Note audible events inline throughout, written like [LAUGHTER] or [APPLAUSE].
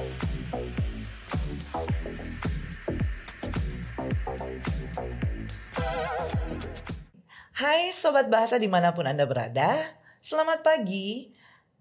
Hai Sobat Bahasa di mana pun Anda berada, selamat pagi.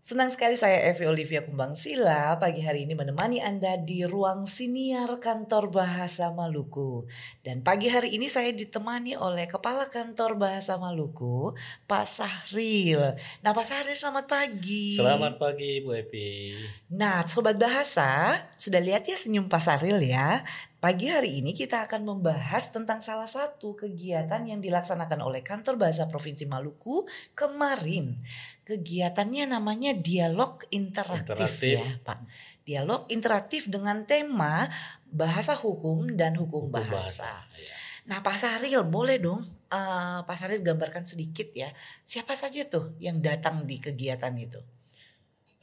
Senang sekali saya Evi Olivia Kumbang Sila pagi hari ini menemani Anda di ruang siniar kantor Bahasa Maluku. Dan pagi hari ini saya ditemani oleh Kepala Kantor Bahasa Maluku, Pak Sahril. Nah Pak Sahril selamat pagi. Selamat pagi Bu Evi. Nah Sobat Bahasa, sudah lihat ya senyum Pak Sahril ya. Pagi hari ini kita akan membahas tentang salah satu kegiatan yang dilaksanakan oleh Kantor Bahasa Provinsi Maluku kemarin. Kegiatannya namanya dialog interaktif, Interaktif. ya, Pak. Dialog interaktif dengan tema bahasa hukum dan hukum, Hukum bahasa. Ya. Nah, Pak Saril boleh dong eh, Pak Saril gambarkan sedikit ya. Siapa saja tuh yang datang di kegiatan itu?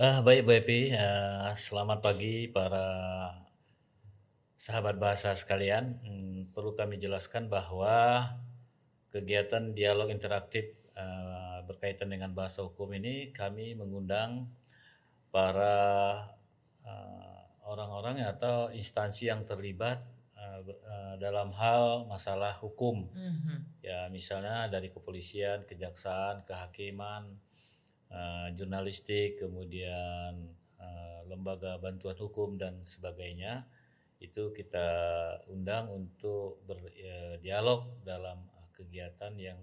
Ah, baik Bu Evi, Ah, selamat pagi para sahabat bahasa sekalian. Hmm, perlu kami jelaskan bahwa kegiatan dialog interaktif ah, berkaitan dengan bahasa hukum ini kami mengundang para ah, orang-orang atau instansi yang terlibat ber- ah, dalam hal masalah hukum. Mhm. ya misalnya dari kepolisian, kejaksaan, kehakiman, eh, jurnalistik, kemudian eh, lembaga bantuan hukum dan sebagainya itu kita undang untuk berdialog dalam kegiatan yang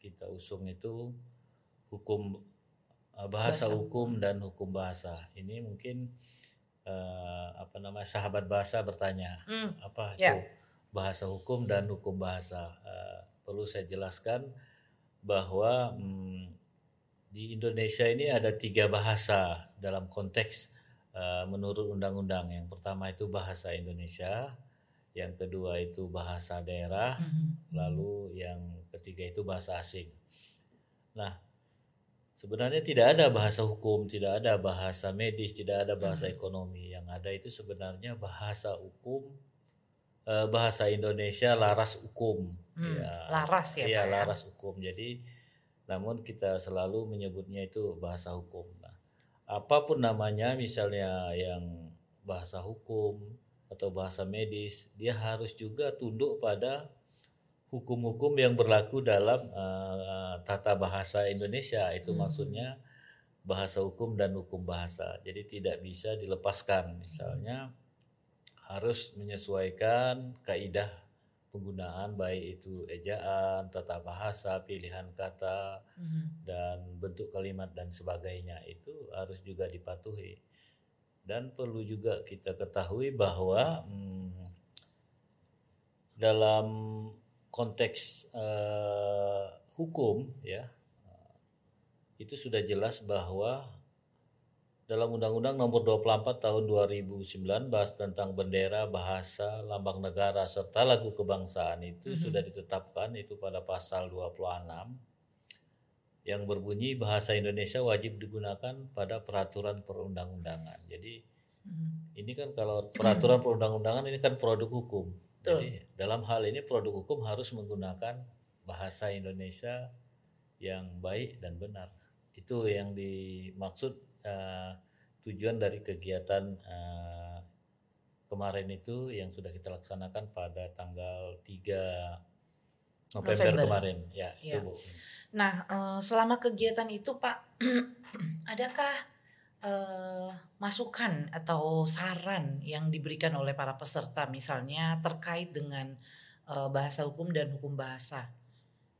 kita usung itu hukum eh, bahasa Bahasa hukum dan hukum bahasa ini mungkin eh, apa namanya sahabat bahasa bertanya Hmm, apa itu bahasa hukum dan hukum bahasa. Eh, perlu saya jelaskan bahwa hmm, di Indonesia ini ada tiga bahasa dalam konteks eh, menurut undang-undang. Yang pertama itu bahasa Indonesia, yang kedua itu bahasa daerah, mhm. lalu yang ketiga itu bahasa asing. Nah, sebenarnya tidak ada bahasa hukum, tidak ada bahasa medis, tidak ada bahasa Mhm. ekonomi. Yang ada itu sebenarnya bahasa hukum, eh, bahasa Indonesia laras hukum. Hmm, Ya, laras ya, Iya, Pak ya? laras hukum. Jadi, namun kita selalu menyebutnya itu bahasa hukum. Nah, apa pun namanya, misalnya yang bahasa hukum atau bahasa medis, dia harus juga tunduk pada hukum-hukum yang berlaku dalam eh, tata bahasa Indonesia. Itu Hmm. maksudnya bahasa hukum dan hukum bahasa. Jadi tidak bisa dilepaskan. Misalnya harus menyesuaikan kaidah penggunaan baik itu ejaan, tata bahasa, pilihan kata, Mhm. dan bentuk kalimat dan sebagainya itu harus juga dipatuhi. Dan perlu juga kita ketahui bahwa hmm, dalam konteks eh, hukum ya eh, itu sudah jelas bahwa dalam Undang-Undang Nomor 24 Tahun 2019 tentang bendera, bahasa, lambang negara serta lagu kebangsaan itu Mhm. sudah ditetapkan itu pada pasal 26 yang berbunyi bahasa Indonesia wajib digunakan pada peraturan perundang-undangan. Jadi Mhm. ini kan kalau peraturan perundang-undangan ini kan produk hukum. Betul. Jadi dalam hal ini produk hukum harus menggunakan bahasa Indonesia yang baik dan benar. Itu yang dimaksud eh, tujuan dari kegiatan eh, kemarin itu yang sudah kita laksanakan pada tanggal 3 November, November. kemarin. Ya, itu Ya. Bu. Nah, eh, selama kegiatan itu, Pak, [CLEARS THROAT] adakah eh, masukan atau saran yang diberikan oleh para peserta, misalnya terkait dengan eh, bahasa hukum dan hukum bahasa?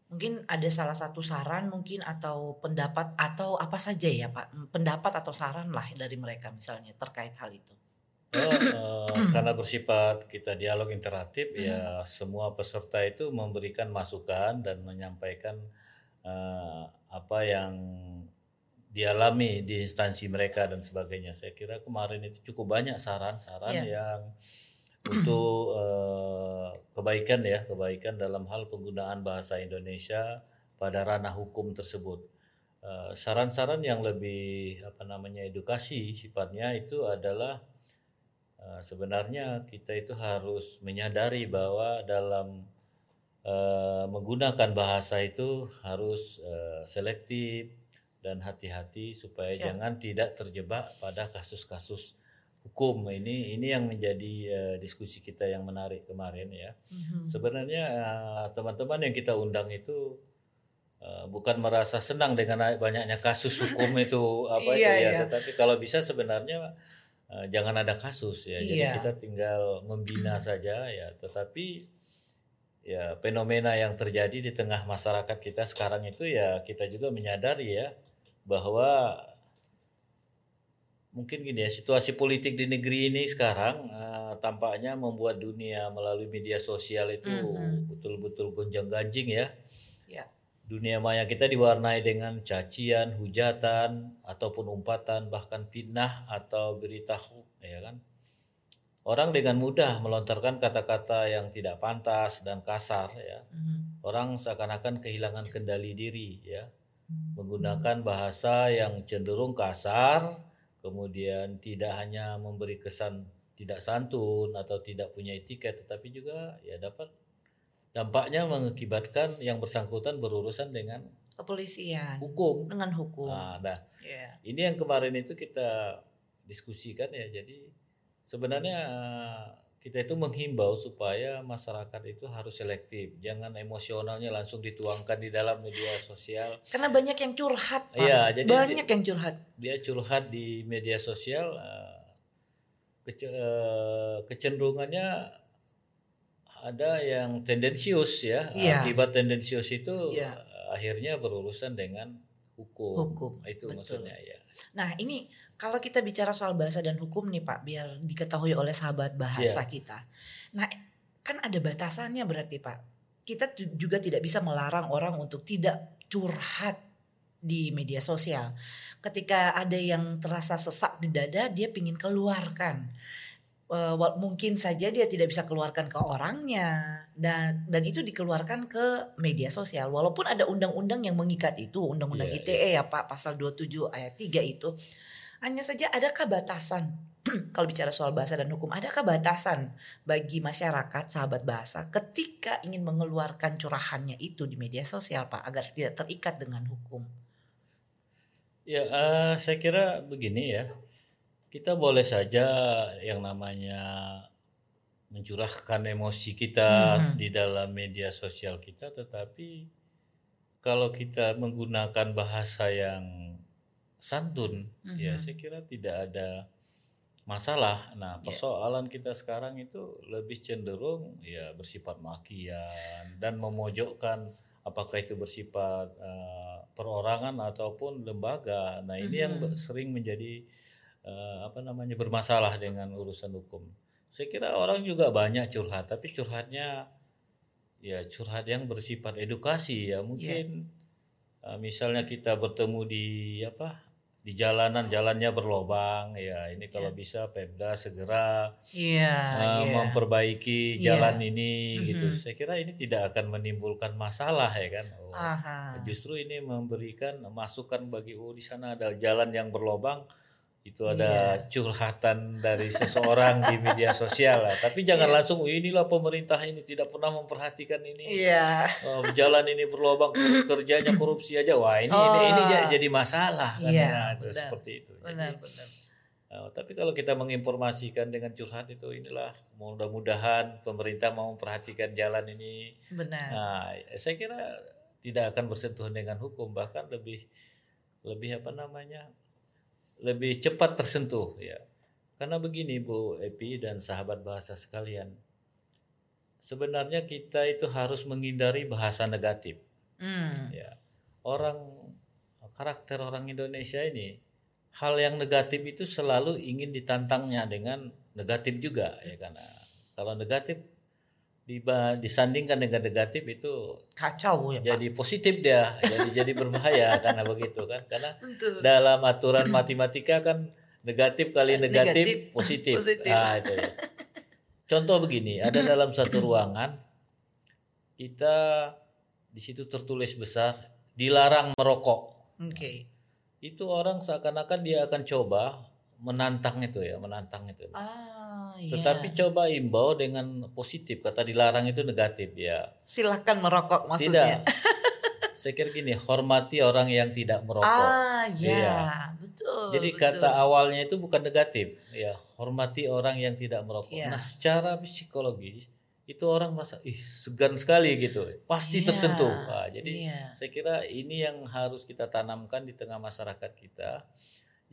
Mungkin ada salah satu saran, mungkin atau pendapat atau apa saja ya, Pak? Pendapat atau saran lah dari mereka, misalnya terkait hal itu. Oh, eh, [CLEARS THROAT] karena bersifat kita dialog interaktif Hmm. ya semua peserta itu memberikan masukan dan menyampaikan eh, apa yang dialami di instansi mereka dan sebagainya. Saya kira kemarin itu cukup banyak saran-saran Iya. yang untuk eh, kebaikan ya, kebaikan dalam hal penggunaan bahasa Indonesia pada ranah hukum tersebut. Eh, Saran-saran yang lebih apa namanya edukasi sifatnya itu adalah eh, sebenarnya kita itu harus menyadari bahwa dalam menggunakan bahasa itu harus selektif dan hati-hati supaya Ya. jangan tidak terjebak pada kasus-kasus hukum ini ini yang menjadi uh, diskusi kita yang menarik kemarin ya. Mm-hmm. Sebenarnya uh, teman-teman yang kita undang itu uh, bukan merasa senang dengan banyaknya kasus hukum [LAUGHS] itu apa itu iya, ya, iya. tetapi kalau bisa sebenarnya uh, jangan ada kasus ya. Jadi iya. kita tinggal membina [CLEARS THROAT] saja ya, tetapi ya fenomena yang terjadi di tengah masyarakat kita sekarang itu ya kita juga menyadari ya bahwa mungkin gini ya situasi politik di negeri ini sekarang uh, tampaknya membuat dunia melalui media sosial itu mm-hmm. betul-betul gonjang ganjing ya. ya. Dunia maya kita diwarnai dengan cacian, hujatan ataupun umpatan bahkan fitnah atau berita hoax ya kan. Orang dengan mudah melontarkan kata-kata yang tidak pantas dan kasar ya. Mm-hmm. Orang seakan-akan kehilangan kendali diri ya. Menggunakan bahasa yang cenderung kasar kemudian tidak hanya memberi kesan tidak santun atau tidak punya etika tetapi juga ya dapat dampaknya mengakibatkan yang bersangkutan berurusan dengan kepolisian. hukum. Dengan hukum. Nah, nah yeah. ini yang kemarin itu kita diskusikan ya. Jadi sebenarnya kita itu menghimbau supaya masyarakat itu harus selektif, jangan emosionalnya langsung dituangkan di dalam media sosial. Karena banyak yang curhat, Pak. Iya, jadi banyak yang curhat. Dia curhat di media sosial, kece uh, kecenderungannya ada yang tendensius ya. Iya. Akibat tendensius itu iya. akhirnya berurusan dengan hukum. Hukum. Itu Betul. maksudnya ya. Nah ini kalau kita bicara soal bahasa dan hukum nih Pak, biar diketahui oleh sahabat bahasa yeah. kita. Nah, kan ada batasannya berarti Pak. Kita juga tidak bisa melarang orang untuk tidak curhat di media sosial. Ketika ada yang terasa sesak di dada, dia pingin keluarkan. Uh, mungkin saja dia tidak bisa keluarkan ke orangnya dan dan itu dikeluarkan ke media sosial walaupun ada undang-undang yang mengikat itu undang-undang yeah, ITE yeah. ya Pak pasal 27 ayat 3 itu hanya saja adakah batasan [CLEARS THROAT] kalau bicara soal bahasa dan hukum, adakah batasan bagi masyarakat sahabat bahasa ketika ingin mengeluarkan curahannya itu di media sosial, Pak, agar tidak terikat dengan hukum? Ya, uh, saya kira begini ya, kita boleh saja yang namanya mencurahkan emosi kita hmm. di dalam media sosial kita, tetapi kalau kita menggunakan bahasa yang santun mm-hmm. ya saya kira tidak ada masalah. Nah, iya. persoalan yeah. kita sekarang itu lebih cenderung ya bersifat makian dan memojokkan apakah itu bersifat uh, perorangan ataupun lembaga. Nah, ini mm-hmm. yang sering menjadi uh, apa namanya bermasalah dengan urusan hukum. Saya kira orang juga banyak curhat, tapi curhatnya ya curhat yang bersifat edukasi ya mungkin yeah. uh, misalnya kita bertemu di apa di jalanan jalannya berlobang ya ini kalau yeah. bisa Pemda segera yeah, uh, yeah. memperbaiki iya. jalan yeah. ini mm-hmm. gitu saya kira ini tidak akan menimbulkan masalah ya kan oh, justru ini memberikan masukan bagi oh di sana ada jalan yang berlobang itu ada yeah. curhatan dari seseorang di media sosial lah. Tapi jangan yeah. langsung oh, inilah pemerintah ini tidak pernah memperhatikan ini. Yeah. Oh, jalan ini berlobang kerjanya korupsi aja. Wah, ini oh. ini, ini jadi masalah kan yeah, itu seperti itu. Benar, jadi, benar. Uh, tapi kalau kita menginformasikan dengan curhat itu inilah mudah-mudahan pemerintah mau memperhatikan jalan ini. Benar. Nah, saya kira tidak akan bersentuhan dengan hukum bahkan lebih lebih apa namanya lebih cepat tersentuh ya. Karena begini Bu Epi dan sahabat bahasa sekalian. Sebenarnya kita itu harus menghindari bahasa negatif. Hmm. Ya. Orang karakter orang Indonesia ini hal yang negatif itu selalu ingin ditantangnya dengan negatif juga ya karena kalau negatif disandingkan dengan negatif itu kacau ya jadi Pak. positif dia jadi jadi berbahaya [LAUGHS] karena begitu kan karena Betul. dalam aturan matematika kan negatif kali negatif, negatif positif, [LAUGHS] positif. Nah, itu ya. contoh begini ada [CLEARS THROAT] dalam satu ruangan kita di situ tertulis besar dilarang merokok oke okay. itu orang seakan-akan dia akan coba menantang itu ya menantang itu ah Iya. Tetapi coba imbau dengan positif. Kata dilarang itu negatif ya. Silahkan merokok maksudnya. Tidak. [LAUGHS] saya kira gini, hormati orang yang tidak merokok. Ah, ya, Iya. betul. Jadi betul. kata awalnya itu bukan negatif, ya hormati orang yang tidak merokok. Iya. Nah secara psikologis itu orang merasa ih segan sekali gitu, pasti Iya, tersentuh. Wah, jadi iya. saya kira ini yang harus kita tanamkan di tengah masyarakat kita.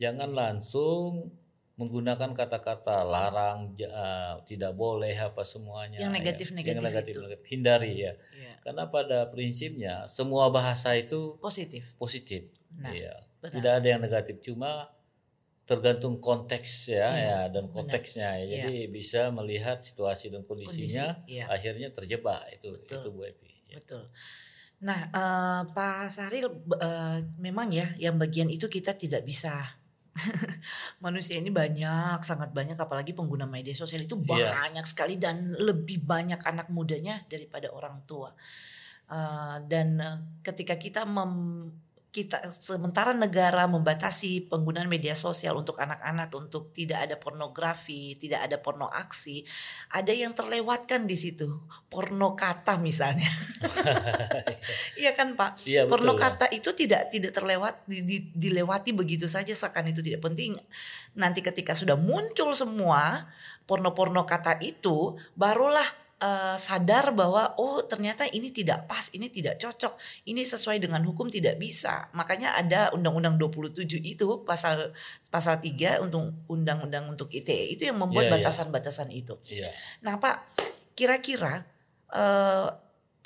Jangan langsung menggunakan kata-kata larang, eh, tidak boleh apa semuanya. Yang ya. negatif-negatif Yang negatif, itu. negatif. hindari ya. Iya. Karena pada prinsipnya semua bahasa itu Positif. positif. Nah, Iya. benar. Tidak ada yang negatif, cuma tergantung konteks ya, Iya, ya dan konteksnya ya. Jadi bisa melihat situasi dan kondisinya, Kondisi, iya. akhirnya terjebak itu Betul. itu Bu Epi. Ya. Betul. Nah, eh, Pak Saril, eh, memang ya, yang bagian itu kita tidak bisa. Manusia ini banyak, sangat banyak, apalagi pengguna media sosial itu Iya. banyak sekali dan lebih banyak anak mudanya daripada orang tua. Eh, dan eh, ketika kita mem, kita sementara negara membatasi penggunaan media sosial untuk anak-anak untuk tidak ada pornografi, tidak ada porno aksi, ada yang terlewatkan di situ, porno kata misalnya. [LAUGHS] Iya kan Pak? Iya, betul, Porno ya. kata itu tidak tidak terlewat di- di- dilewati begitu saja seakan itu tidak penting. Nanti ketika sudah muncul semua porno-porno kata itu, barulah eh, sadar bahwa oh ternyata ini tidak pas, ini tidak cocok, ini sesuai dengan hukum tidak bisa. Makanya ada Undang-Undang 27 itu pasal pasal 3 untuk undang-undang untuk ITE itu yang membuat Iya, iya. batasan-batasan itu. Iya. Nah Pak, kira-kira eh,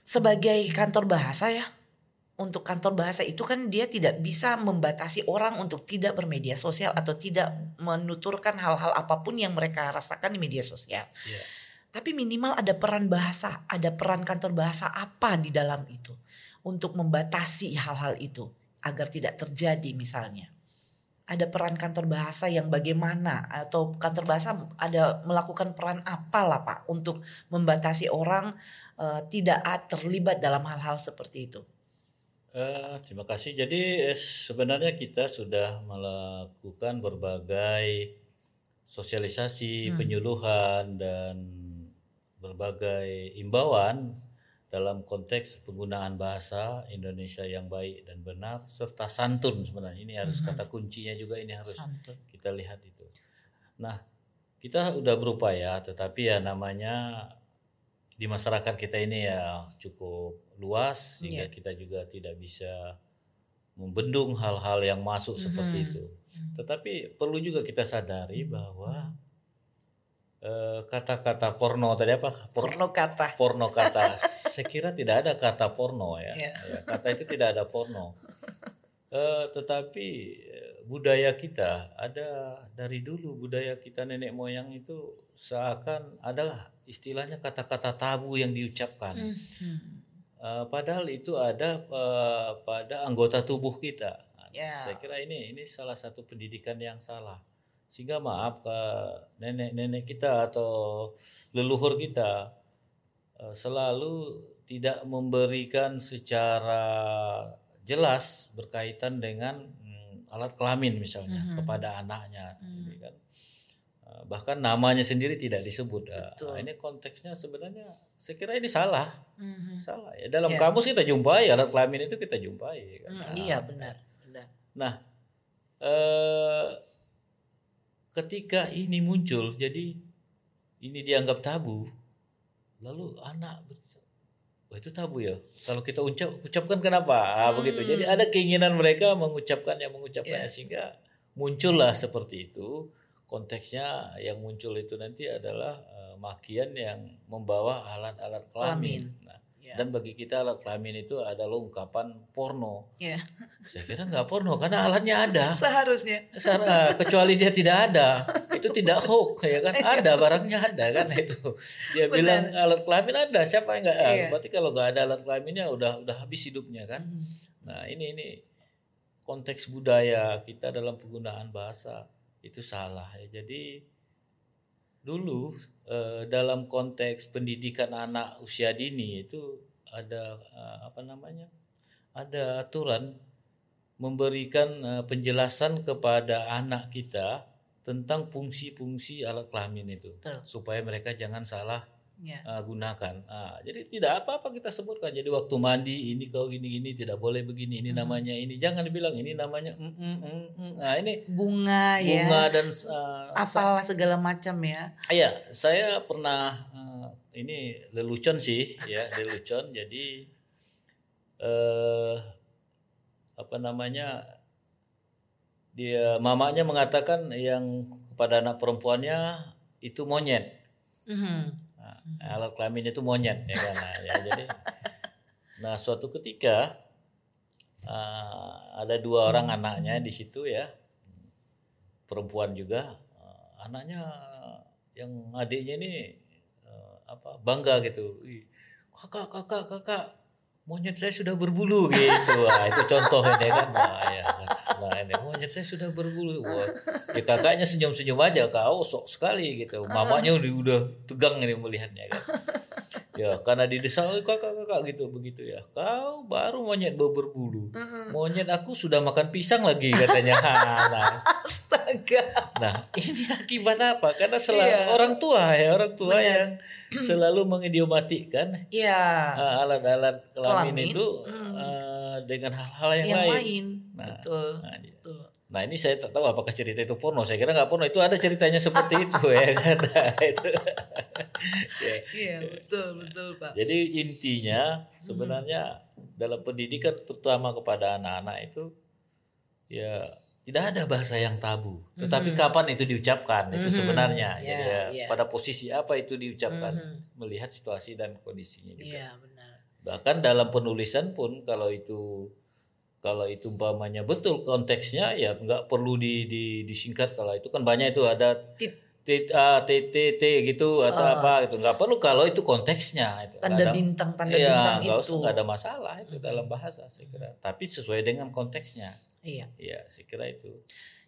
sebagai kantor bahasa ya, untuk kantor bahasa itu kan dia tidak bisa membatasi orang untuk tidak bermedia sosial atau tidak menuturkan hal-hal apa pun yang mereka rasakan di media sosial. Iya. Tapi minimal ada peran bahasa, ada peran kantor bahasa apa di dalam itu untuk membatasi hal-hal itu agar tidak terjadi misalnya. Ada peran kantor bahasa yang bagaimana atau kantor bahasa ada melakukan peran apa lah Pak untuk membatasi orang eh, tidak terlibat dalam hal-hal seperti itu. Eh, terima kasih. Jadi eh, sebenarnya kita sudah melakukan berbagai sosialisasi, Hmm. penyuluhan dan berbagai imbauan dalam konteks penggunaan bahasa Indonesia yang baik dan benar serta santun sebenarnya. Ini harus Mhm. kata kuncinya juga ini harus Santun. kita lihat itu. Nah, kita udah berupaya tetapi ya namanya di masyarakat kita ini ya cukup luas sehingga Iya. kita juga tidak bisa membendung hal-hal yang masuk seperti Mhm. itu. Tetapi perlu juga kita sadari bahwa eh, kata-kata porno tadi apa? Por- Porno kata. porno kata. [LAUGHS] Saya kira tidak ada kata porno ya. Iya. Ya, Kata itu tidak ada porno. Eh, tetapi eh, budaya kita ada dari dulu budaya kita nenek moyang itu seakan adalah istilahnya kata-kata tabu yang diucapkan. Mhm. Eh, padahal itu ada eh, pada anggota tubuh kita. Ya. Saya kira ini ini salah satu pendidikan yang salah. Sehingga maaf ke nenek-nenek kita atau leluhur kita eh, selalu tidak memberikan secara jelas berkaitan dengan mm, alat kelamin misalnya Mhm. kepada anaknya. Hmm. Jadi kan, eh, bahkan namanya sendiri tidak disebut. Eh, Betul. ini konteksnya sebenarnya saya kira ini salah Mhm. salah ya dalam Iya. kamus kita jumpai alat kelamin itu kita jumpai kan. Hmm, Nah, iya benar, benar. nah eh, ketika ini muncul jadi ini dianggap tabu lalu anak Wah itu tabu ya. Kalau kita ucap ucapkan kenapa? Ah, Hmm. begitu. Jadi ada keinginan mereka mengucapkan yang mengucapkannya Iya. sehingga muncullah seperti itu. Konteksnya yang muncul itu nanti adalah eh, makian yang membawa alat-alat kelamin. Kelamin. Ya. dan bagi kita alat kelamin itu adalah ungkapan porno. Ya. Saya kira nggak porno karena alatnya ada. [LAUGHS] Seharusnya. Sarah, kecuali dia tidak ada, itu tidak hoax ya kan? [LAUGHS] Ada barangnya ada kan itu. Dia Benar. bilang alat kelamin ada, siapa yang nggak? Ah, Iya. Berarti kalau nggak ada alat kelaminnya udah udah habis hidupnya kan? Mhm. Nah ini ini konteks budaya kita dalam penggunaan bahasa itu salah ya. Jadi dulu eh, dalam konteks pendidikan anak usia dini itu ada eh, apa namanya? Ada aturan memberikan eh, penjelasan kepada anak kita tentang fungsi-fungsi alat kelamin itu Betul. supaya mereka jangan salah Ya. uh, gunakan. Ah, jadi tidak apa-apa kita sebutkan. Jadi waktu mandi ini kau gini-gini tidak boleh begini. Ini namanya ini. Jangan dibilang ini namanya mm, mm, mm, mm. Nah, ini Bunga, ya. bunga dan uh, Apalah segala macam ya. Iya, saya pernah uh, ini lelucon sih, ya [LAUGHS] lelucon. Jadi eh apa namanya dia mamanya mengatakan yang kepada anak perempuannya itu monyet. Mhm. Nah, alat kelamin itu monyet ya kan. Nah, ya, jadi nah suatu ketika uh, ada dua orang anaknya di situ ya. Perempuan juga. Uh, anaknya yang adiknya ini uh, apa bangga gitu. "Ih, kakak kakak kakak monyet saya sudah berbulu gitu. Wah, itu contoh ini kan? Nah, ya nah ini monyet saya sudah berbulu Wah, ya kakaknya senyum senyum aja kau sok sekali gitu. Mamanya udah udah tegang ini melihatnya kan. Ya karena di desa "Oh, kakak kakak gitu begitu ya. Kau baru monyet berbulu. Monyet aku sudah makan pisang lagi katanya. Nah, Astaga. Nah, ini akibat apa? Karena selalu Iya. orang tua ya, orang tua yang [CLEARS THROAT] selalu mengidiomatikan Ya. uh, alat-alat kelamin, Kelamin, itu hmm. uh, dengan hal-hal yang, yang lain. lain. Nah, Betul. Nah, iya. Betul. Nah, ini saya tak tahu apakah cerita itu porno. Saya kira nggak porno. Itu ada ceritanya seperti [LAUGHS] itu ya kan. Itu. [LAUGHS] Ya. Iya, betul, betul, Pak. Jadi intinya sebenarnya dalam pendidikan terutama kepada anak-anak itu ya tidak ada bahasa yang tabu. Tetapi kapan itu diucapkan itu Mhm. sebenarnya. Ya, Jadi ya, ya. pada posisi apa itu diucapkan Mhm. melihat situasi dan kondisinya juga. Iya, benar. Bahkan dalam penulisan pun kalau itu kalau itu umpamanya betul konteksnya ya nggak perlu di, di disingkat kalau itu kan banyak itu ada Tit- T A, T T T gitu atau apa gitu nggak perlu kalau itu konteksnya itu Tanda Kadang- bintang, tanda Iya, bintang nggak itu. usah nggak ada masalah itu dalam bahasa saya kira. Tapi sesuai dengan konteksnya. Iya. Iya, saya kira itu.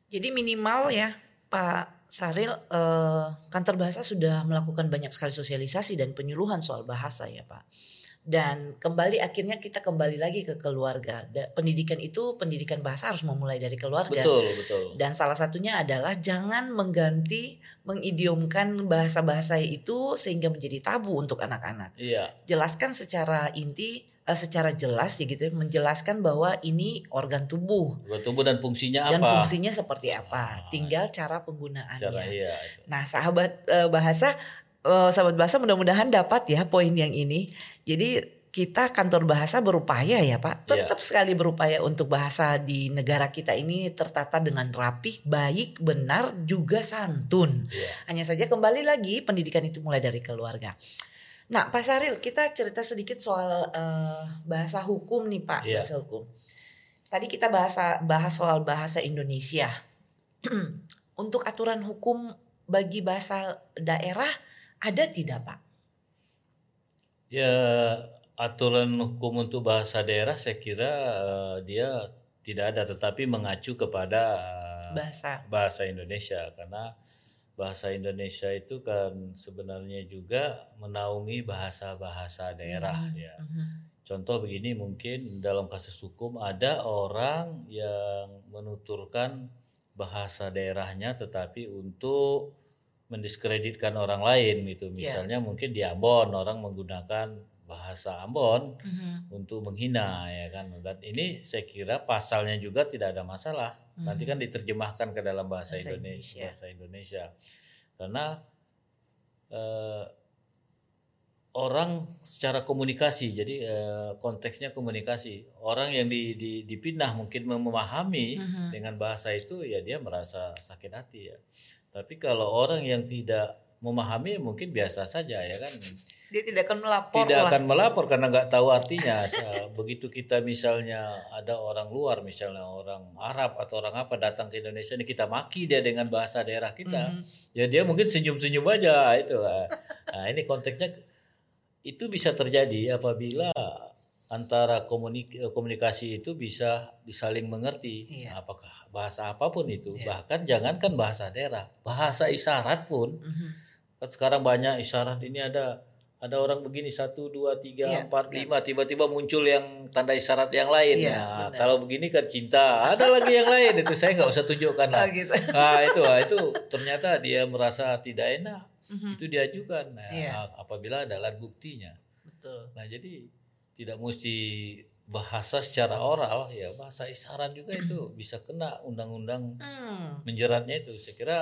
Jadi minimal ya Pak Saril eh, kantor bahasa sudah melakukan banyak sekali sosialisasi dan penyuluhan soal bahasa ya Pak. Dan kembali akhirnya kita kembali lagi ke keluarga. Da- pendidikan itu pendidikan bahasa harus memulai dari keluarga. Betul, betul. Dan salah satunya adalah jangan mengganti mengidiomkan bahasa-bahasa itu sehingga menjadi tabu untuk anak-anak. Iya, Jelaskan secara inti eh, secara jelas ya gitu ya, menjelaskan bahwa ini organ tubuh organ tubuh dan fungsinya dan apa? fungsinya seperti apa. Tinggal cara penggunaannya. Cara iya. itu. Nah, sahabat eh, bahasa eh, sahabat bahasa mudah-mudahan dapat ya poin yang ini. Jadi kita kantor bahasa berupaya ya Pak, Iya. tetap sekali berupaya untuk bahasa di negara kita ini tertata dengan rapih, baik, benar, juga santun. Iya. Hanya saja kembali lagi pendidikan itu mulai dari keluarga. Nah, Pak Saril, kita cerita sedikit soal eh, bahasa hukum nih Pak, Iya. bahasa hukum. Tadi kita bahasa bahas soal bahasa Indonesia. [CLEARS THROAT] Untuk aturan hukum bagi bahasa daerah ada tidak Pak? Ya, aturan hukum untuk bahasa daerah saya kira eh, dia tidak ada tetapi mengacu kepada eh, Bahasa. bahasa Indonesia karena bahasa Indonesia itu kan sebenarnya juga menaungi bahasa-bahasa daerah ya. Mhm. Contoh begini mungkin dalam kasus hukum ada orang yang menuturkan bahasa daerahnya tetapi untuk mendiskreditkan orang lain gitu. Misalnya mungkin di Ambon orang menggunakan bahasa Ambon Mhm. untuk menghina ya kan. Dan ini saya kira pasalnya juga tidak ada masalah. Nanti kan diterjemahkan ke dalam bahasa, Bahasa Indonesia, Indonesia. bahasa Indonesia. Karena eh, orang secara komunikasi, jadi eh, konteksnya komunikasi. Orang yang di, di, dipindah mungkin memahami Mhm. dengan bahasa itu ya dia merasa sakit hati ya. Tapi kalau orang yang tidak memahami mungkin biasa saja ya kan Dia tidak akan melapor tidak lah. akan melapor karena nggak tahu artinya. Begitu kita misalnya ada orang luar, misalnya orang Arab atau orang apa datang ke Indonesia ini kita maki dia dengan bahasa daerah kita, Mhm. ya dia mungkin senyum-senyum aja itu. Nah ini konteksnya itu bisa terjadi apabila antara komunik- komunikasi itu bisa disaling mengerti. Iya. Apakah bahasa apa pun itu, Iya. bahkan jangankan bahasa daerah, bahasa isyarat pun Mhm. kan sekarang banyak isyarat ini ada ada orang begini satu dua tiga Iya, empat lima tiba-tiba muncul yang tanda isyarat yang lain Iya, nah benar. kalau begini kan cinta ada lagi yang lain itu saya nggak usah tunjukkan Oh, lah gitu. nah itu ah, itu ternyata dia merasa tidak enak Mhm. itu diajukan nah, Iya. apabila ada alat buktinya. Betul. Nah jadi tidak mesti bahasa secara oral ya bahasa isyarat juga itu bisa kena undang-undang Hmm. menjeratnya itu. Saya kira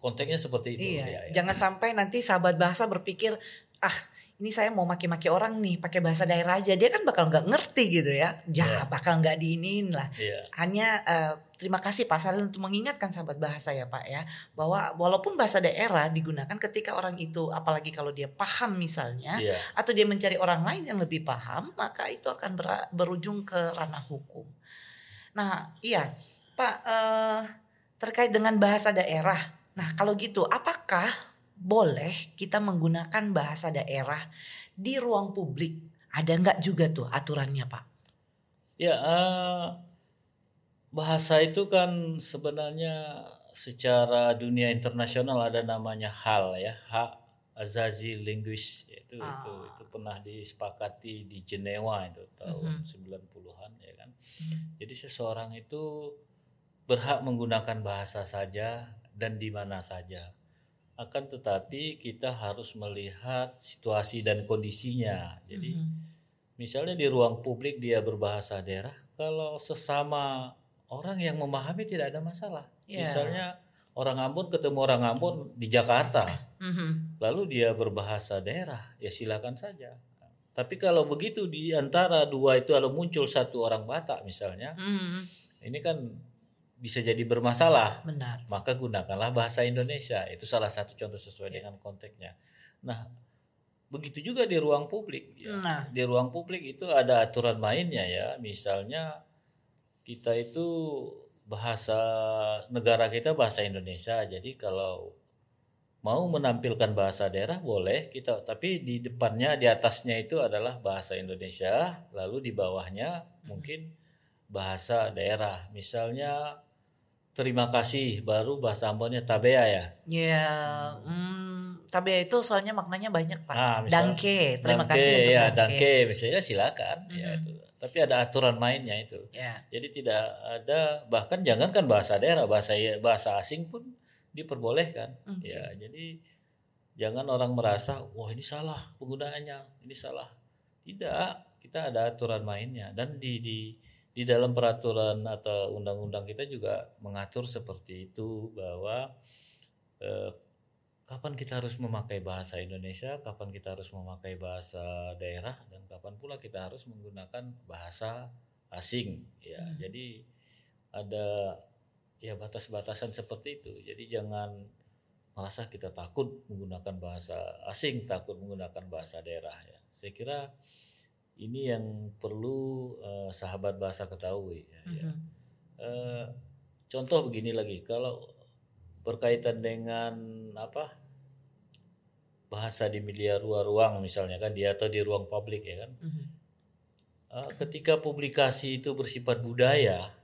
konteksnya seperti itu. Iya, ya, ya. jangan sampai nanti sahabat bahasa berpikir, ah ini saya mau maki-maki orang nih pakai bahasa daerah aja, dia kan bakal nggak ngerti gitu ya, ya Iya. bakal nggak diinin lah. Iya. Hanya eh, terima kasih Pak Saril untuk mengingatkan sahabat bahasa ya Pak ya, bahwa walaupun bahasa daerah digunakan ketika orang itu, apalagi kalau dia paham misalnya, Iya. atau dia mencari orang lain yang lebih paham, maka itu akan ber- berujung ke ranah hukum. Nah, iya, Pak, eh, terkait dengan bahasa daerah. Nah, kalau gitu, apakah boleh kita menggunakan bahasa daerah di ruang publik? Ada nggak juga tuh aturannya, Pak? Ya, eh, bahasa itu kan sebenarnya secara dunia internasional ada namanya HAL ya, hak azazi linguis itu itu Ah. itu pernah disepakati di Jenewa itu tahun 90-an ya kan. Jadi seseorang itu berhak menggunakan bahasa saja dan di mana saja. Akan tetapi kita harus melihat situasi dan kondisinya. Jadi Misalnya di ruang publik dia berbahasa daerah, kalau sesama orang yang memahami tidak ada masalah. Ya. Misalnya orang Ambon ketemu orang Ambon di Jakarta, Mhm. lalu dia berbahasa daerah, ya silakan saja. Tapi kalau begitu di antara dua itu lalu muncul satu orang Batak misalnya, Mhm. ini kan bisa jadi bermasalah. Benar. Maka gunakanlah bahasa Indonesia. Itu salah satu contoh sesuai dengan konteksnya. Nah, begitu juga di ruang publik. ya. Nah. Di ruang publik itu ada aturan mainnya ya. Misalnya kita itu bahasa negara kita bahasa Indonesia. Jadi kalau mau menampilkan bahasa daerah boleh kita tapi di depannya di atasnya itu adalah bahasa Indonesia lalu di bawahnya mungkin bahasa daerah misalnya terima kasih. Baru bahasa Ambonnya tabea ya? Ya, hmm, tapi itu soalnya maknanya banyak Pak. Ah, misal- Dangke, terima Dangke, kasih untuk ya dangke. dangke misalnya silakan. Ya Mhm. itu. Tapi ada aturan mainnya itu. Ya, jadi tidak ada bahkan jangankan bahasa daerah bahasa bahasa asing pun diperbolehkan. Oke. ya jadi jangan orang merasa wah ini salah penggunaannya ini salah. Tidak kita ada aturan mainnya. Dan di di di dalam peraturan atau undang-undang kita juga mengatur seperti itu bahwa eh, kapan kita harus memakai bahasa Indonesia, kapan kita harus memakai bahasa daerah, dan kapan pula kita harus menggunakan bahasa asing. Ya, Hmm. jadi ada ya batas-batasan seperti itu. Jadi jangan merasa kita takut menggunakan bahasa asing, takut menggunakan bahasa daerah. Ya, saya kira ini yang perlu eh, sahabat bahasa ketahui. Ya, ya. Mhm. Eh, contoh begini lagi, kalau berkaitan dengan apa bahasa di media ruang misalnya kan dia atau di ruang publik ya kan, Mhm. Eh, ketika publikasi itu bersifat budaya,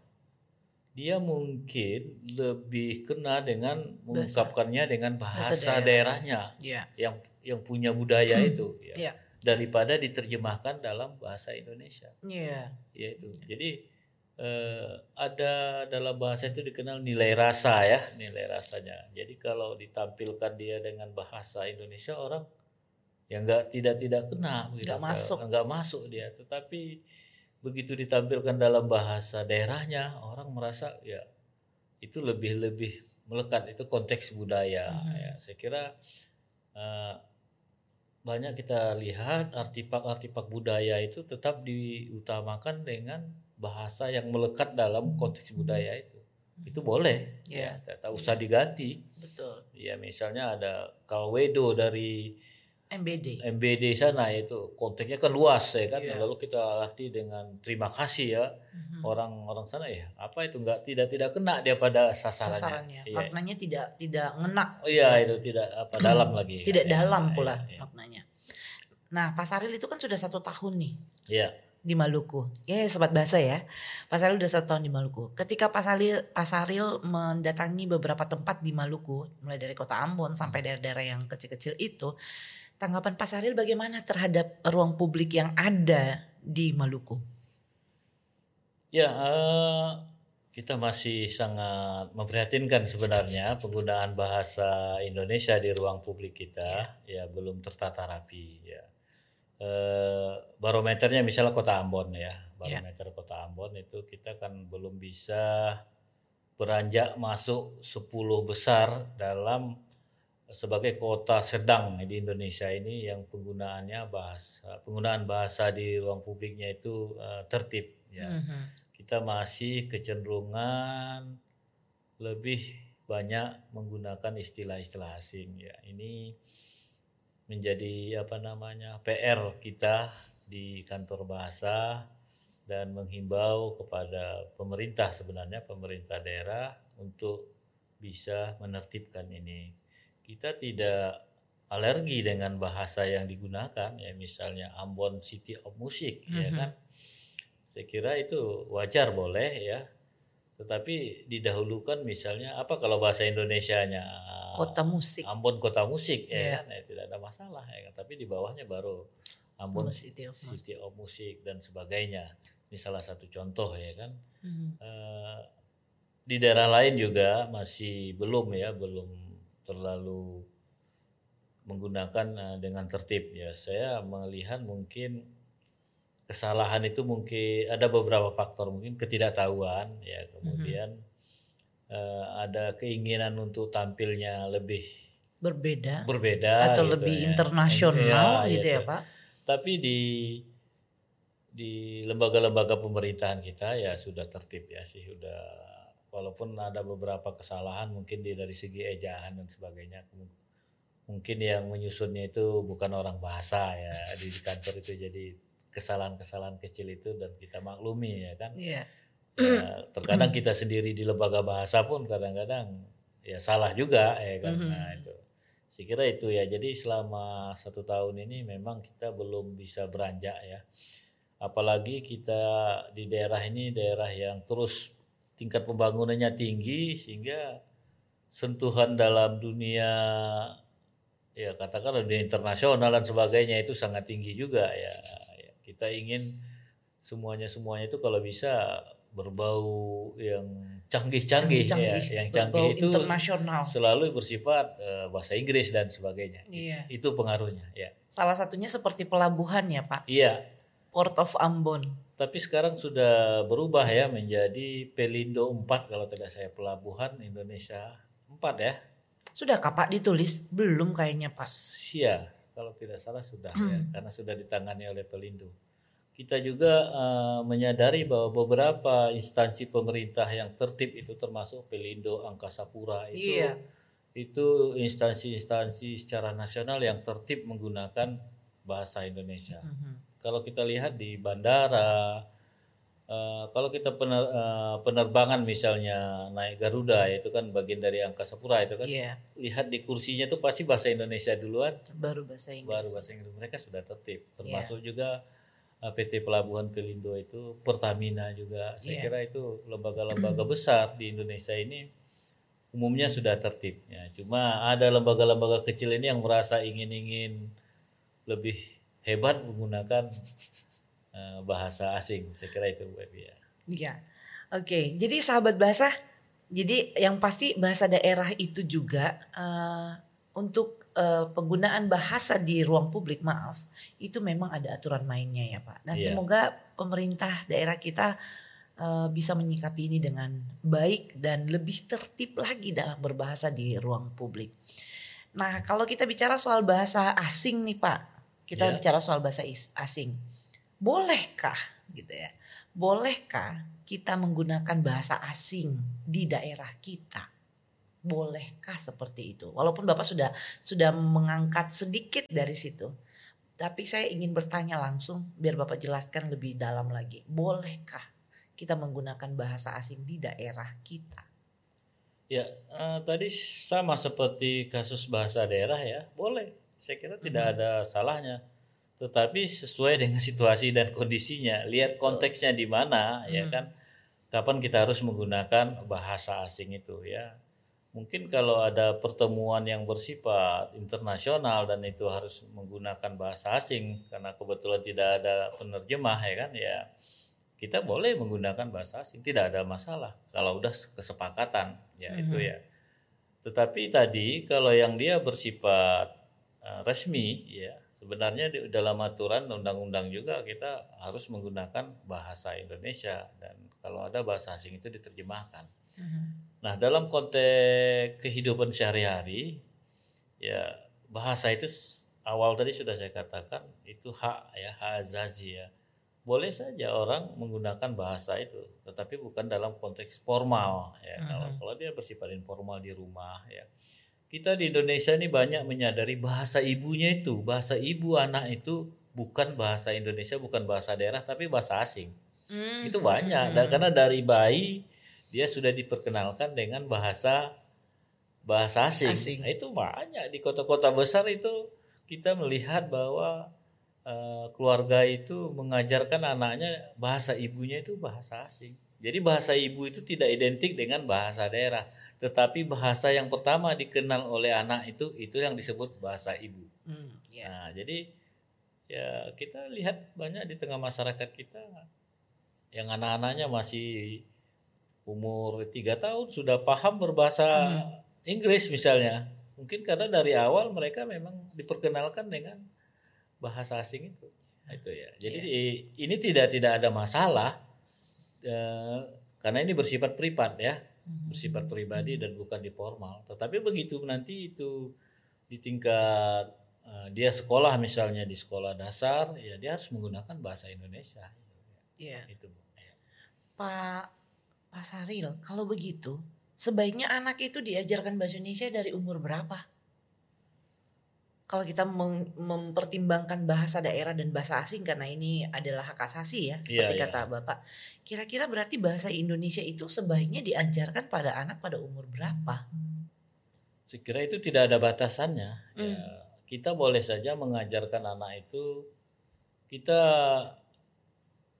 dia mungkin lebih kena dengan mengungkapkannya dengan bahasa, Bahasa daerahnya Ya, yang yang punya budaya itu ya, ya, daripada diterjemahkan dalam bahasa Indonesia. ya. Ya itu. Jadi eh, ada dalam bahasa itu dikenal nilai rasa ya, nilai rasanya. Jadi kalau ditampilkan dia dengan bahasa Indonesia orang yang nggak tidak tidak kena, Nggak masuk. nggak masuk dia. Tetapi begitu ditampilkan dalam bahasa daerahnya, orang merasa ya itu lebih lebih melekat itu konteks budaya. Mhm. Ya, saya kira eh, banyak kita lihat artifak-artifak budaya itu tetap diutamakan dengan bahasa yang melekat dalam konteks budaya itu. Itu boleh, Ya. ya, tak usah diganti. Betul. Ya, misalnya ada kalwedo dari MBD. MBD sana itu konteksnya kan luas ya kan. Iya. Lalu kita arti dengan terima kasih ya orang-orang sana ya. Apa itu enggak tidak tidak kena dia pada sasarannya. Sasarannya. Iya. Maknanya tidak tidak ngena. Oh iya itu tidak apa [CLEARS THROAT] dalam lagi. Tidak Ya, dalam ya, pula ya, maknanya. Nah, Pak Saril itu kan sudah satu tahun nih Ya. di Maluku. Ya, sobat bahasa ya. Pak Saril udah satu tahun di Maluku. Ketika Pak Saril, Pak Saril mendatangi beberapa tempat di Maluku, mulai dari kota Ambon sampai daerah-daerah yang kecil-kecil itu, tanggapan Pak Saril bagaimana terhadap ruang publik yang ada di Maluku? Ya, eh, kita masih sangat memprihatinkan sebenarnya penggunaan bahasa Indonesia di ruang publik kita ya, ya belum tertata rapi ya. E, barometernya misalnya Kota Ambon ya, barometer ya. Kota Ambon itu kita kan belum bisa beranjak masuk 10 besar dalam sebagai kota sedang di Indonesia ini yang penggunaannya bahasa penggunaan bahasa di ruang publiknya itu uh, tertib ya. Mm -hmm kita masih kecenderungan lebih banyak menggunakan istilah-istilah asing ya. Ini menjadi apa namanya PR kita di kantor bahasa dan menghimbau kepada pemerintah sebenarnya pemerintah daerah untuk bisa menertibkan ini kita tidak alergi dengan bahasa yang digunakan ya misalnya Ambon City of Music mm -hmm. ya mhm. kan saya kira itu wajar boleh ya. Tetapi didahulukan misalnya apa kalau bahasa Indonesianya kota musik. Ambon kota musik yeah. ya iya. kan ya, tidak ada masalah ya kan. Tapi di bawahnya baru Ambon City of, City of Music dan sebagainya. Ini salah satu contoh ya kan. Hmm. Uh, di daerah lain juga masih belum ya, belum terlalu menggunakan uh, dengan tertib ya. Saya melihat mungkin kesalahan itu mungkin ada beberapa faktor mungkin ketidaktahuan ya kemudian mm-hmm. uh, ada keinginan untuk tampilnya lebih berbeda berbeda atau gitu lebih ya. internasional ya, gitu ya, ya pak tapi di di lembaga-lembaga pemerintahan kita ya sudah tertib ya sih sudah walaupun ada beberapa kesalahan mungkin di dari segi ejaan dan sebagainya mungkin yang menyusunnya itu bukan orang bahasa ya di kantor itu jadi kesalahan-kesalahan kecil itu dan kita maklumi ya kan. Yeah. Ya, terkadang kita sendiri di lembaga bahasa pun kadang-kadang ya salah juga ya kan. Mm -hmm. Nah itu. Saya kira itu ya. Jadi selama satu tahun ini memang kita belum bisa beranjak ya. Apalagi kita di daerah ini daerah yang terus tingkat pembangunannya tinggi sehingga sentuhan dalam dunia ya katakanlah dunia internasional dan sebagainya itu sangat tinggi juga ya kita ingin semuanya semuanya itu kalau bisa berbau yang canggih-canggih ya, yang canggih itu internasional. selalu bersifat uh, bahasa Inggris dan sebagainya. Iya. Itu pengaruhnya, ya. Salah satunya seperti pelabuhan ya, Pak. Iya. Port of Ambon. Tapi sekarang sudah berubah ya menjadi Pelindo 4 kalau tidak saya pelabuhan Indonesia 4 ya. Sudah Pak ditulis? Belum kayaknya, Pak. Iya kalau tidak salah sudah ya hmm. karena sudah ditangani oleh Pelindo. Kita juga uh, menyadari bahwa beberapa instansi pemerintah yang tertib itu termasuk Pelindo, Angkasa Pura itu iya. itu instansi-instansi secara nasional yang tertib menggunakan bahasa Indonesia. Hmm. Kalau kita lihat di bandara, Uh, kalau kita pener, uh, penerbangan misalnya naik Garuda itu kan bagian dari angkasa pura itu kan yeah. lihat di kursinya itu pasti bahasa Indonesia duluan baru bahasa Inggris baru bahasa Inggris mereka sudah tertib termasuk yeah. juga uh, PT Pelabuhan Pelindo itu Pertamina juga saya yeah. kira itu lembaga-lembaga besar di Indonesia ini umumnya sudah tertib ya cuma ada lembaga-lembaga kecil ini yang merasa ingin-ingin lebih hebat menggunakan Eh, bahasa asing. Saya kira itu Bu Evi ya. Iya. Oke, jadi sahabat bahasa, jadi yang pasti bahasa daerah itu juga uh, untuk uh, penggunaan bahasa di ruang publik, maaf, itu memang ada aturan mainnya ya Pak. Nah, yeah. semoga pemerintah daerah kita uh, bisa menyikapi ini dengan baik dan lebih tertib lagi dalam berbahasa di ruang publik. Nah, kalau kita bicara soal bahasa asing nih Pak, kita yeah. bicara soal bahasa asing bolehkah gitu ya? Bolehkah kita menggunakan bahasa asing di daerah kita? Bolehkah seperti itu? Walaupun Bapak sudah sudah mengangkat sedikit dari situ. Tapi saya ingin bertanya langsung biar Bapak jelaskan lebih dalam lagi. Bolehkah kita menggunakan bahasa asing di daerah kita? Ya, uh, tadi sama seperti kasus bahasa daerah ya, boleh. Saya kira tidak hmm. ada salahnya. Tetapi sesuai dengan situasi dan kondisinya. Lihat konteksnya di mana ya hmm. ya kan. Kapan kita harus menggunakan bahasa asing itu ya. Mungkin kalau ada pertemuan yang bersifat internasional dan itu harus menggunakan bahasa asing karena kebetulan tidak ada penerjemah ya kan ya. Kita boleh menggunakan bahasa asing, tidak ada masalah kalau udah kesepakatan, ya itu ya. Tetapi tadi kalau yang dia bersifat uh, resmi, ya sebenarnya di dalam aturan undang-undang juga kita harus menggunakan bahasa Indonesia dan kalau ada bahasa asing itu diterjemahkan. Nah dalam konteks kehidupan sehari-hari, ya bahasa itu awal tadi sudah saya katakan itu hak ya hak azazi ya boleh saja orang menggunakan bahasa itu tetapi bukan dalam konteks formal ya uh-huh. kalau kalau dia bersifat informal di rumah ya kita di Indonesia ini banyak menyadari bahasa ibunya itu bahasa ibu anak itu bukan bahasa Indonesia bukan bahasa daerah tapi bahasa asing uh-huh. itu banyak dan karena dari bayi dia sudah diperkenalkan dengan bahasa bahasa asing, asing. Nah, itu banyak di kota-kota besar itu kita melihat bahwa uh, keluarga itu mengajarkan anaknya bahasa ibunya itu bahasa asing. Jadi bahasa ibu itu tidak identik dengan bahasa daerah, tetapi bahasa yang pertama dikenal oleh anak itu itu yang disebut bahasa ibu. Hmm, yeah. Nah, jadi ya kita lihat banyak di tengah masyarakat kita yang anak-anaknya masih umur tiga tahun sudah paham berbahasa hmm. Inggris misalnya Mungkin karena dari awal mereka memang diperkenalkan dengan bahasa asing itu. Nah, itu ya. Jadi yeah. ini tidak tidak ada masalah eh, karena ini bersifat privat ya, mm-hmm. bersifat pribadi dan bukan di formal. Tetapi begitu nanti itu di tingkat eh, dia sekolah misalnya di sekolah dasar, ya dia harus menggunakan bahasa Indonesia. Iya. Itu. Ya. Pak Pak Saril, kalau begitu sebaiknya anak itu diajarkan bahasa Indonesia dari umur berapa? Kalau kita mempertimbangkan bahasa daerah dan bahasa asing karena ini adalah hak asasi ya, seperti yeah, kata yeah. Bapak. Kira-kira berarti bahasa Indonesia itu sebaiknya diajarkan pada anak pada umur berapa? Sekira itu tidak ada batasannya. Ya, hmm. Ya, kita boleh saja mengajarkan anak itu kita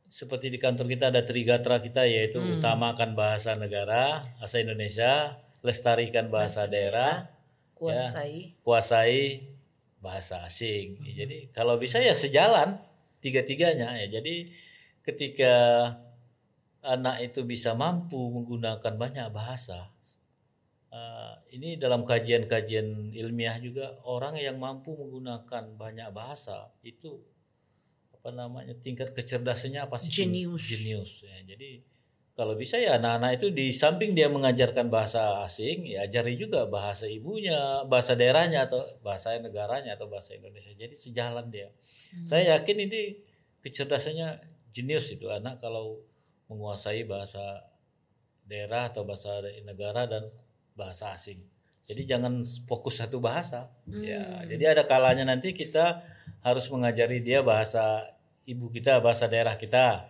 seperti di kantor kita ada trigatra kita yaitu hmm. utamakan bahasa negara, bahasa Indonesia, lestarikan bahasa, bahasa daerah, kuasai ya, kuasai bahasa asing. Hmm. Jadi kalau bisa ya sejalan tiga-tiganya ya. Jadi ketika anak itu bisa mampu menggunakan banyak bahasa, uh, ini dalam kajian-kajian ilmiah juga orang yang mampu menggunakan banyak bahasa itu apa namanya tingkat kecerdasannya apa sih jenius jenius ya jadi kalau bisa ya anak-anak itu di samping dia mengajarkan bahasa asing ya ajari juga bahasa ibunya bahasa daerahnya atau bahasa negaranya atau bahasa Indonesia jadi sejalan dia hmm. saya yakin ini kecerdasannya jenius itu anak kalau menguasai bahasa daerah atau bahasa negara dan bahasa asing jadi jangan fokus satu bahasa ya. hmm. ya jadi ada kalanya nanti kita harus mengajari dia bahasa ibu kita, bahasa daerah kita.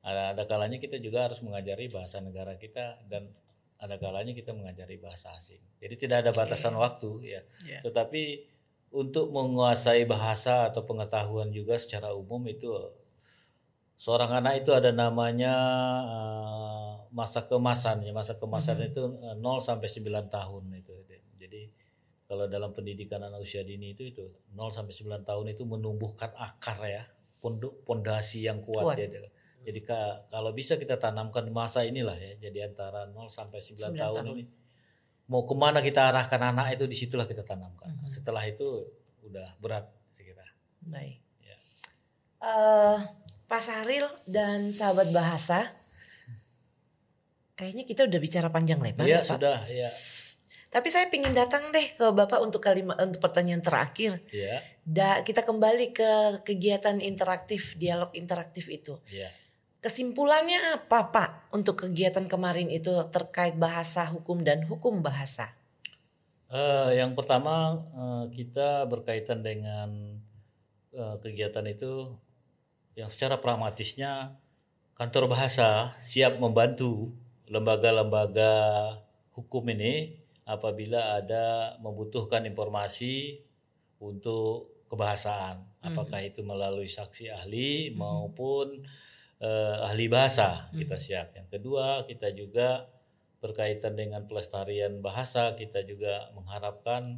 Ada, ada kalanya kita juga harus mengajari bahasa negara kita dan ada kalanya kita mengajari bahasa asing. Jadi tidak ada batasan okay. waktu ya. Yeah. Tetapi untuk menguasai bahasa atau pengetahuan juga secara umum itu seorang anak itu ada namanya uh, masa kemasan ya. Masa kemasan mm -hmm. itu 0 eh, sampai 9 tahun itu. Jadi kalau dalam pendidikan anak usia dini itu itu 0 sampai 9 tahun itu menumbuhkan akar ya, pondok pondasi yang kuat, kuat. ya. Jadi kalau bisa kita tanamkan masa inilah ya, jadi antara 0 sampai 9, 9 tahun, tahun ini mau ke mana kita arahkan anak itu di situlah kita tanamkan. -hmm. Setelah itu udah berat sekira. Baik. Ya. Uh, Pak Saril dan sahabat bahasa, kayaknya kita udah bicara panjang lebar ya, ya Pak. sudah ya tapi saya ingin datang deh ke Bapak untuk kalimat untuk pertanyaan terakhir. Yeah. Da, kita kembali ke kegiatan interaktif, dialog interaktif itu. Yeah. Kesimpulannya apa Pak untuk kegiatan kemarin itu terkait bahasa hukum dan hukum bahasa? Uh, yang pertama uh, kita berkaitan dengan uh, kegiatan itu yang secara pragmatisnya kantor bahasa siap membantu lembaga-lembaga hukum ini apabila ada membutuhkan informasi untuk kebahasaan, apakah mm -hmm. itu melalui saksi ahli mm -hmm. maupun uh, ahli bahasa mm -hmm. kita siap. Yang kedua, kita juga berkaitan dengan pelestarian bahasa, kita juga mengharapkan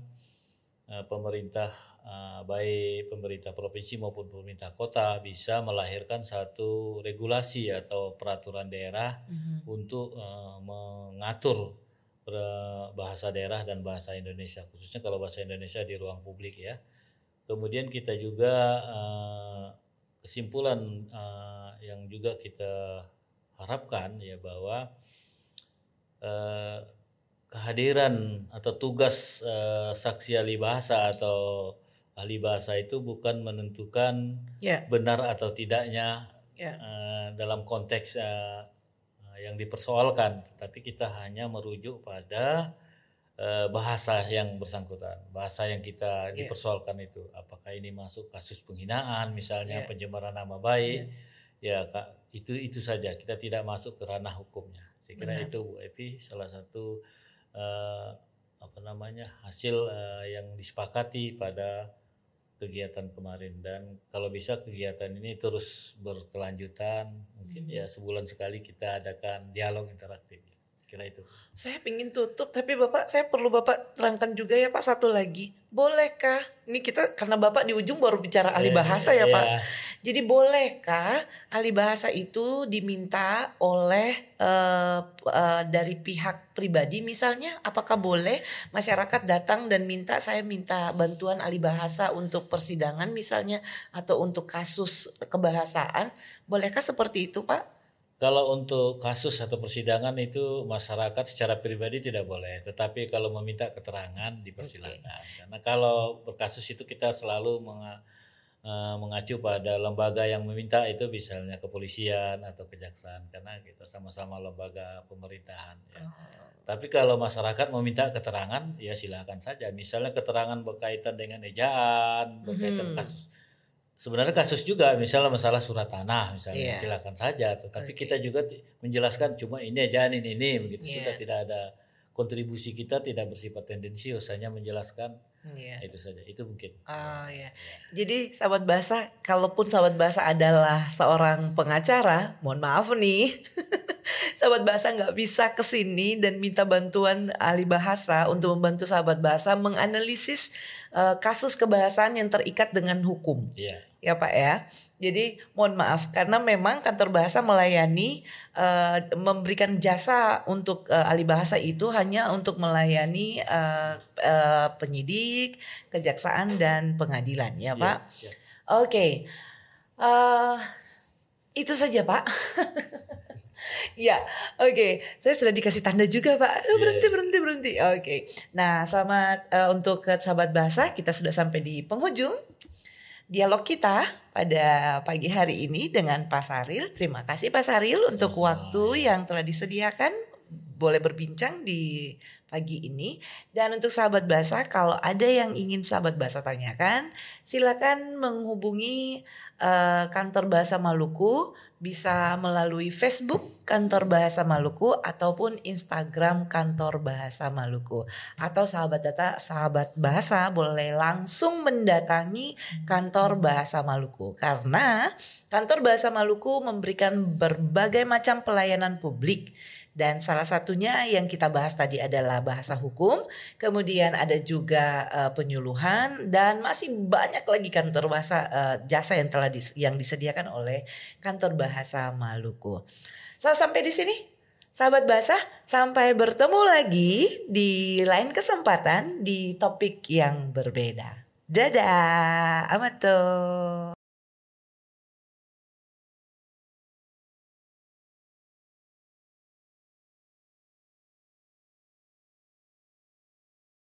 uh, pemerintah uh, baik pemerintah provinsi maupun pemerintah kota bisa melahirkan satu regulasi atau peraturan daerah mm-hmm. untuk uh, mengatur bahasa daerah dan bahasa Indonesia khususnya kalau bahasa Indonesia di ruang publik ya. Kemudian kita juga uh, kesimpulan uh, yang juga kita harapkan ya bahwa uh, kehadiran atau tugas uh, saksi ahli bahasa atau ahli bahasa itu bukan menentukan yeah. benar atau tidaknya yeah. Ya. uh, dalam konteks uh, yang dipersoalkan, tapi kita hanya merujuk pada bahasa yang bersangkutan, bahasa yang kita yeah. dipersoalkan itu. Apakah ini masuk kasus penghinaan, misalnya yeah. pencemaran nama baik, yeah. ya kak, itu itu saja. Kita tidak masuk ke ranah hukumnya. Saya kira Benar. itu Bu Epi salah satu uh, apa namanya hasil uh, yang disepakati pada kegiatan kemarin dan kalau bisa kegiatan ini terus berkelanjutan mungkin hmm. ya sebulan sekali kita adakan dialog interaktif kira itu. Saya ingin tutup, tapi Bapak, saya perlu Bapak terangkan juga ya Pak satu lagi. Bolehkah? Ini kita karena Bapak di ujung baru bicara ahli eh, bahasa ya Pak. Iya. Jadi bolehkah ahli bahasa itu diminta oleh uh, uh, dari pihak pribadi misalnya? Apakah boleh masyarakat datang dan minta saya minta bantuan ahli bahasa untuk persidangan misalnya atau untuk kasus kebahasaan? Bolehkah seperti itu Pak? Kalau untuk kasus atau persidangan itu masyarakat secara pribadi tidak boleh, tetapi kalau meminta keterangan dipersilakan. Okay. Karena kalau berkasus itu kita selalu menga, uh, mengacu pada lembaga yang meminta itu misalnya kepolisian atau kejaksaan karena kita sama-sama lembaga pemerintahan. Ya. Oh. Tapi kalau masyarakat meminta keterangan ya silakan saja. Misalnya keterangan berkaitan dengan ejaan, berkaitan hmm. kasus sebenarnya kasus juga misalnya masalah surat tanah misalnya yeah. silakan saja tapi okay. kita juga menjelaskan cuma ini aja ini ini begitu yeah. sudah tidak ada kontribusi kita tidak bersifat tendensius hanya menjelaskan yeah. itu saja itu mungkin oh ya yeah. jadi sahabat bahasa kalaupun sahabat bahasa adalah seorang pengacara mohon maaf nih [LAUGHS] sahabat bahasa nggak bisa ke sini dan minta bantuan ahli bahasa untuk membantu sahabat bahasa menganalisis uh, kasus kebahasaan yang terikat dengan hukum. Yeah ya Pak ya. Jadi mohon maaf karena memang kantor bahasa melayani uh, memberikan jasa untuk uh, ahli bahasa itu hanya untuk melayani uh, uh, penyidik, kejaksaan dan pengadilan ya Pak. Yeah, yeah. Oke, okay. uh, itu saja Pak. [LAUGHS] Ya, oke. Okay. Saya sudah dikasih tanda juga, Pak. Oh, berhenti, berhenti, berhenti. Oke. Okay. Nah, selamat uh, untuk sahabat bahasa. Kita sudah sampai di penghujung dialog kita pada pagi hari ini dengan Pak Saril. Terima kasih Pak Saril untuk waktu yang telah disediakan. Boleh berbincang di pagi ini. Dan untuk sahabat bahasa, kalau ada yang ingin sahabat bahasa tanyakan, silakan menghubungi uh, kantor bahasa Maluku bisa melalui Facebook Kantor Bahasa Maluku ataupun Instagram Kantor Bahasa Maluku. Atau sahabat data sahabat bahasa boleh langsung mendatangi Kantor Bahasa Maluku karena Kantor Bahasa Maluku memberikan berbagai macam pelayanan publik dan salah satunya yang kita bahas tadi adalah bahasa hukum, kemudian ada juga uh, penyuluhan dan masih banyak lagi kantor bahasa uh, jasa yang telah dis yang disediakan oleh kantor bahasa Maluku. So, sampai di sini Sahabat bahasa, sampai bertemu lagi di lain kesempatan di topik yang berbeda. Dadah, amato.